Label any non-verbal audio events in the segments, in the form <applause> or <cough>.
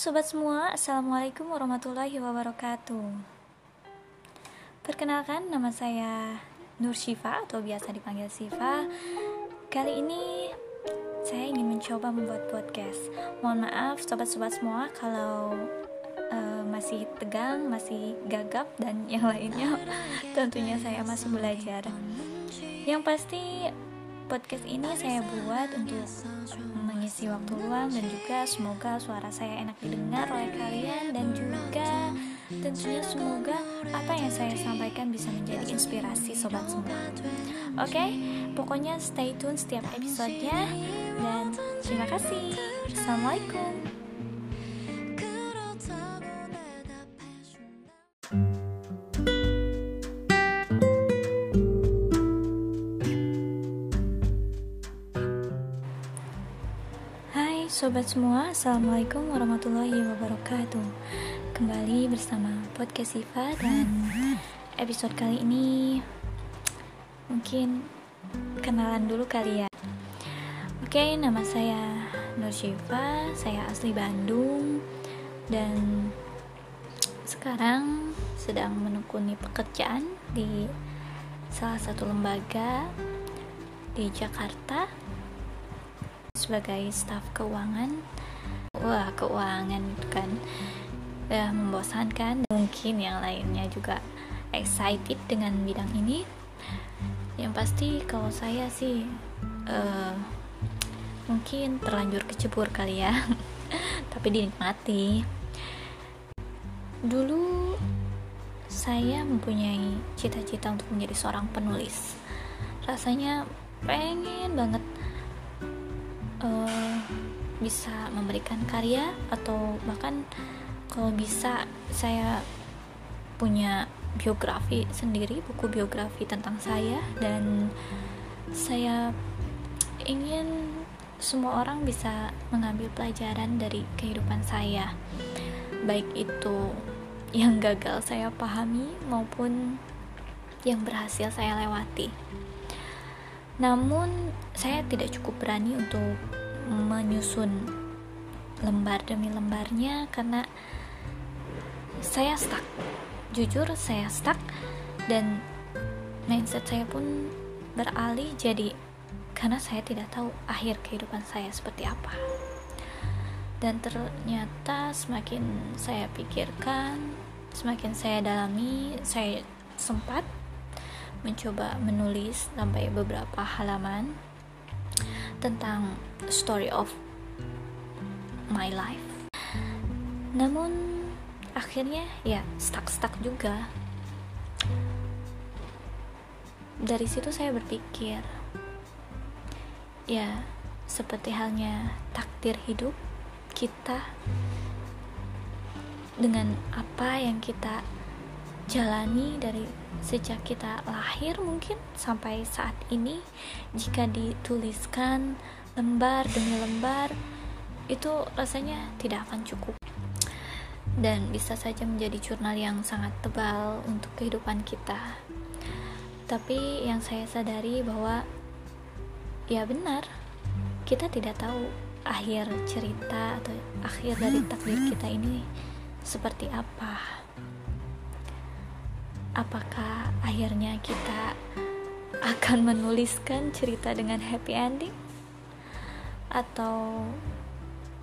sobat semua, Assalamualaikum warahmatullahi wabarakatuh. Perkenalkan, nama saya Nur Syifa atau biasa dipanggil Siva Kali ini saya ingin mencoba membuat podcast. Mohon maaf sobat-sobat semua kalau uh, masih tegang, masih gagap dan yang lainnya Tentunya saya masih belajar. Yang pasti podcast ini saya buat untuk mengisi waktu luang dan juga semoga suara saya enak didengar oleh kalian dan juga tentunya semoga apa yang saya sampaikan bisa menjadi inspirasi sobat semua. Oke, okay? pokoknya stay tune setiap episodenya dan terima kasih. Assalamualaikum. Sobat semua, Assalamualaikum warahmatullahi wabarakatuh. Kembali bersama Podcast Siva dan episode kali ini Mungkin kenalan dulu kali ya. Oke, nama saya Nur Syifa, saya asli Bandung Dan sekarang sedang menekuni pekerjaan di salah satu lembaga di Jakarta sebagai staf keuangan. Wah keuangan kan ya membosankan. Mungkin yang lainnya juga excited dengan bidang ini. Yang pasti kalau saya sih uh, mungkin terlanjur kecebur kali ya. <laughs> Tapi dinikmati. Dulu saya mempunyai cita-cita untuk menjadi seorang penulis. Rasanya pengen banget uh, bisa memberikan karya atau bahkan kalau bisa saya punya biografi sendiri buku biografi tentang saya. Dan saya ingin semua orang bisa mengambil pelajaran dari kehidupan saya. Baik itu yang gagal saya pahami maupun yang berhasil saya lewati namun saya tidak cukup berani untuk menyusun lembar demi lembarnya karena saya stuck. Jujur saya stuck dan mindset saya pun beralih jadi karena saya tidak tahu akhir kehidupan saya seperti apa. Dan ternyata semakin saya pikirkan semakin saya dalami saya sempat mencoba menulis sampai beberapa halaman tentang story of my life. Namun akhirnya ya stuck-stuck juga. Dari situ saya berpikir, ya seperti halnya takdir hidup kita dengan apa yang kita jalani dari sejak kita lahir mungkin sampai saat ini. Jika dituliskan lembar demi lembar itu rasanya tidak akan cukup. Dan bisa saja menjadi jurnal yang sangat tebal untuk kehidupan kita. Tapi yang saya sadari bahwa ya benar kita tidak tahu akhir cerita atau akhir dari takdir kita ini seperti apa apakah akhirnya kita akan menuliskan cerita dengan happy ending? Atau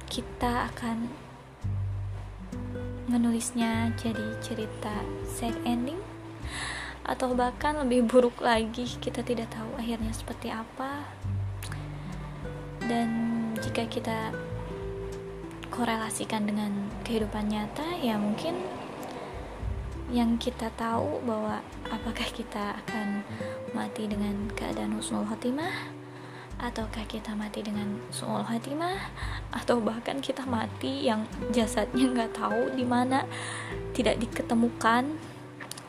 kita akan menulisnya jadi cerita sad ending? Atau bahkan lebih buruk lagi kita tidak tahu akhirnya seperti apa. Dan jika kita korelasikan dengan kehidupan nyata ya mungkin yang kita tahu bahwa apakah kita akan mati dengan keadaan husnul khotimah ataukah kita mati dengan suul khotimah atau bahkan kita mati yang jasadnya <laughs> nggak tahu di mana tidak diketemukan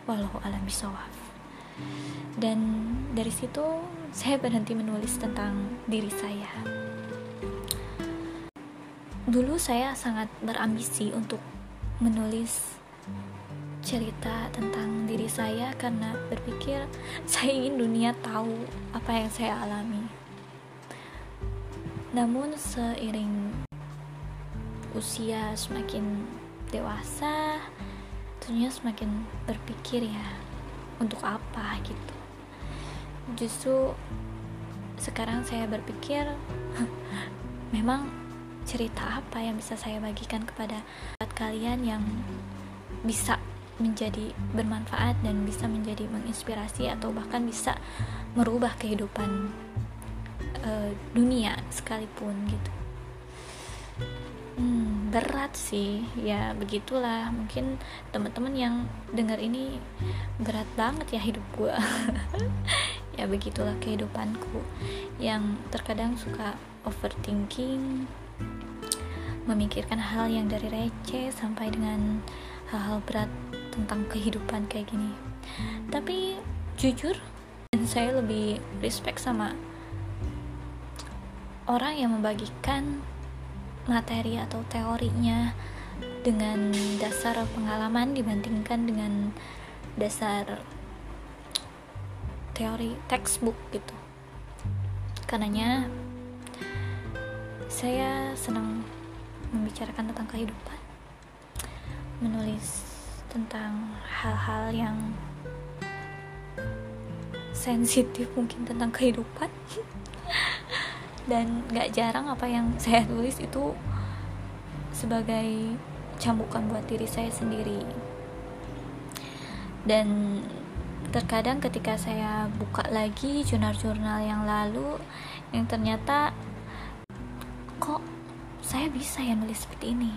walau alam bisawab dan dari situ saya berhenti menulis tentang diri saya. Dulu saya sangat berambisi untuk menulis cerita tentang diri saya karena berpikir <laughs> saya ingin dunia tahu apa yang saya alami. Namun seiring usia semakin dewasa tentunya semakin berpikir ya untuk apa gitu justru sekarang saya berpikir <laughs> memang cerita apa yang bisa saya bagikan kepada kalian yang bisa menjadi bermanfaat dan bisa menjadi menginspirasi atau bahkan bisa merubah kehidupan uh, dunia sekalipun gitu. Hmm, berat sih. Ya begitulah. Mungkin teman-teman yang dengar ini berat banget ya hidup gue <laughs> ya begitulah kehidupanku yang terkadang suka overthinking memikirkan hal yang dari receh sampai dengan hal-hal berat tentang kehidupan kayak gini. Tapi jujur dan saya lebih respect sama orang yang membagikan materi atau teorinya dengan dasar pengalaman dibandingkan dengan dasar teori textbook gitu. Karenanya saya senang membicarakan tentang kehidupan menulis tentang hal-hal yang sensitif mungkin tentang kehidupan. <laughs> Dan gak jarang apa yang saya tulis itu sebagai cambukan buat diri saya sendiri. Dan terkadang ketika saya buka lagi jurnal-jurnal yang lalu yang ternyata kok saya bisa ya nulis seperti ini?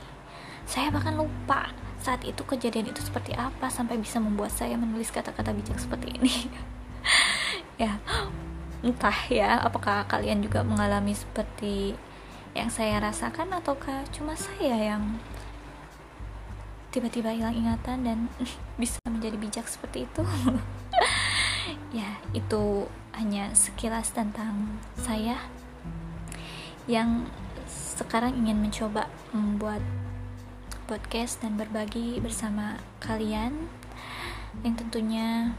Saya bahkan lupa saat itu kejadian itu seperti apa sampai bisa membuat saya menulis kata-kata bijak seperti ini? <laughs> Ya entah ya apakah kalian juga mengalami seperti yang saya rasakan ataukah cuma saya yang tiba-tiba hilang ingatan dan <laughs> bisa menjadi bijak seperti itu? <laughs> Ya itu hanya sekilas tentang saya yang sekarang ingin mencoba membuat podcast dan berbagi bersama kalian. Yang tentunya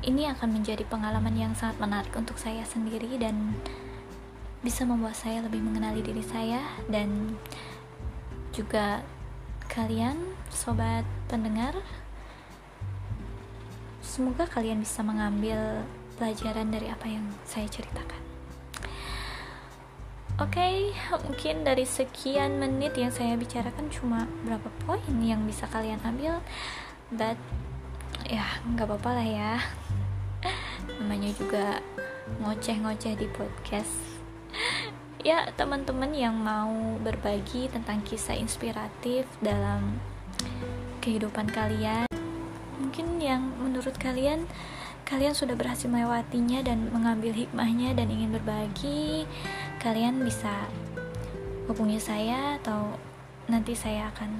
ini akan menjadi pengalaman yang sangat menarik untuk saya sendiri dan bisa membuat saya lebih mengenali diri saya dan juga kalian sobat pendengar. Semoga kalian bisa mengambil pelajaran dari apa yang saya ceritakan Oke, okay, mungkin dari sekian menit yang saya bicarakan cuma berapa poin yang bisa kalian ambil, but ya nggak apa-apa lah ya. Namanya juga ngoceh-ngoceh di podcast ya teman-teman yang mau berbagi tentang kisah inspiratif dalam kehidupan kalian mungkin yang menurut kalian kalian sudah berhasil melewatinya dan mengambil hikmahnya dan ingin berbagi kalian bisa hubungi saya atau nanti saya akan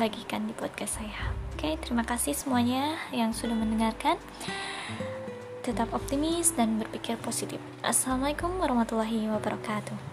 bagikan di podcast saya. Oke terima kasih semuanya yang sudah mendengarkan. Tetap optimis dan berpikir positif. Assalamualaikum warahmatullahi wabarakatuh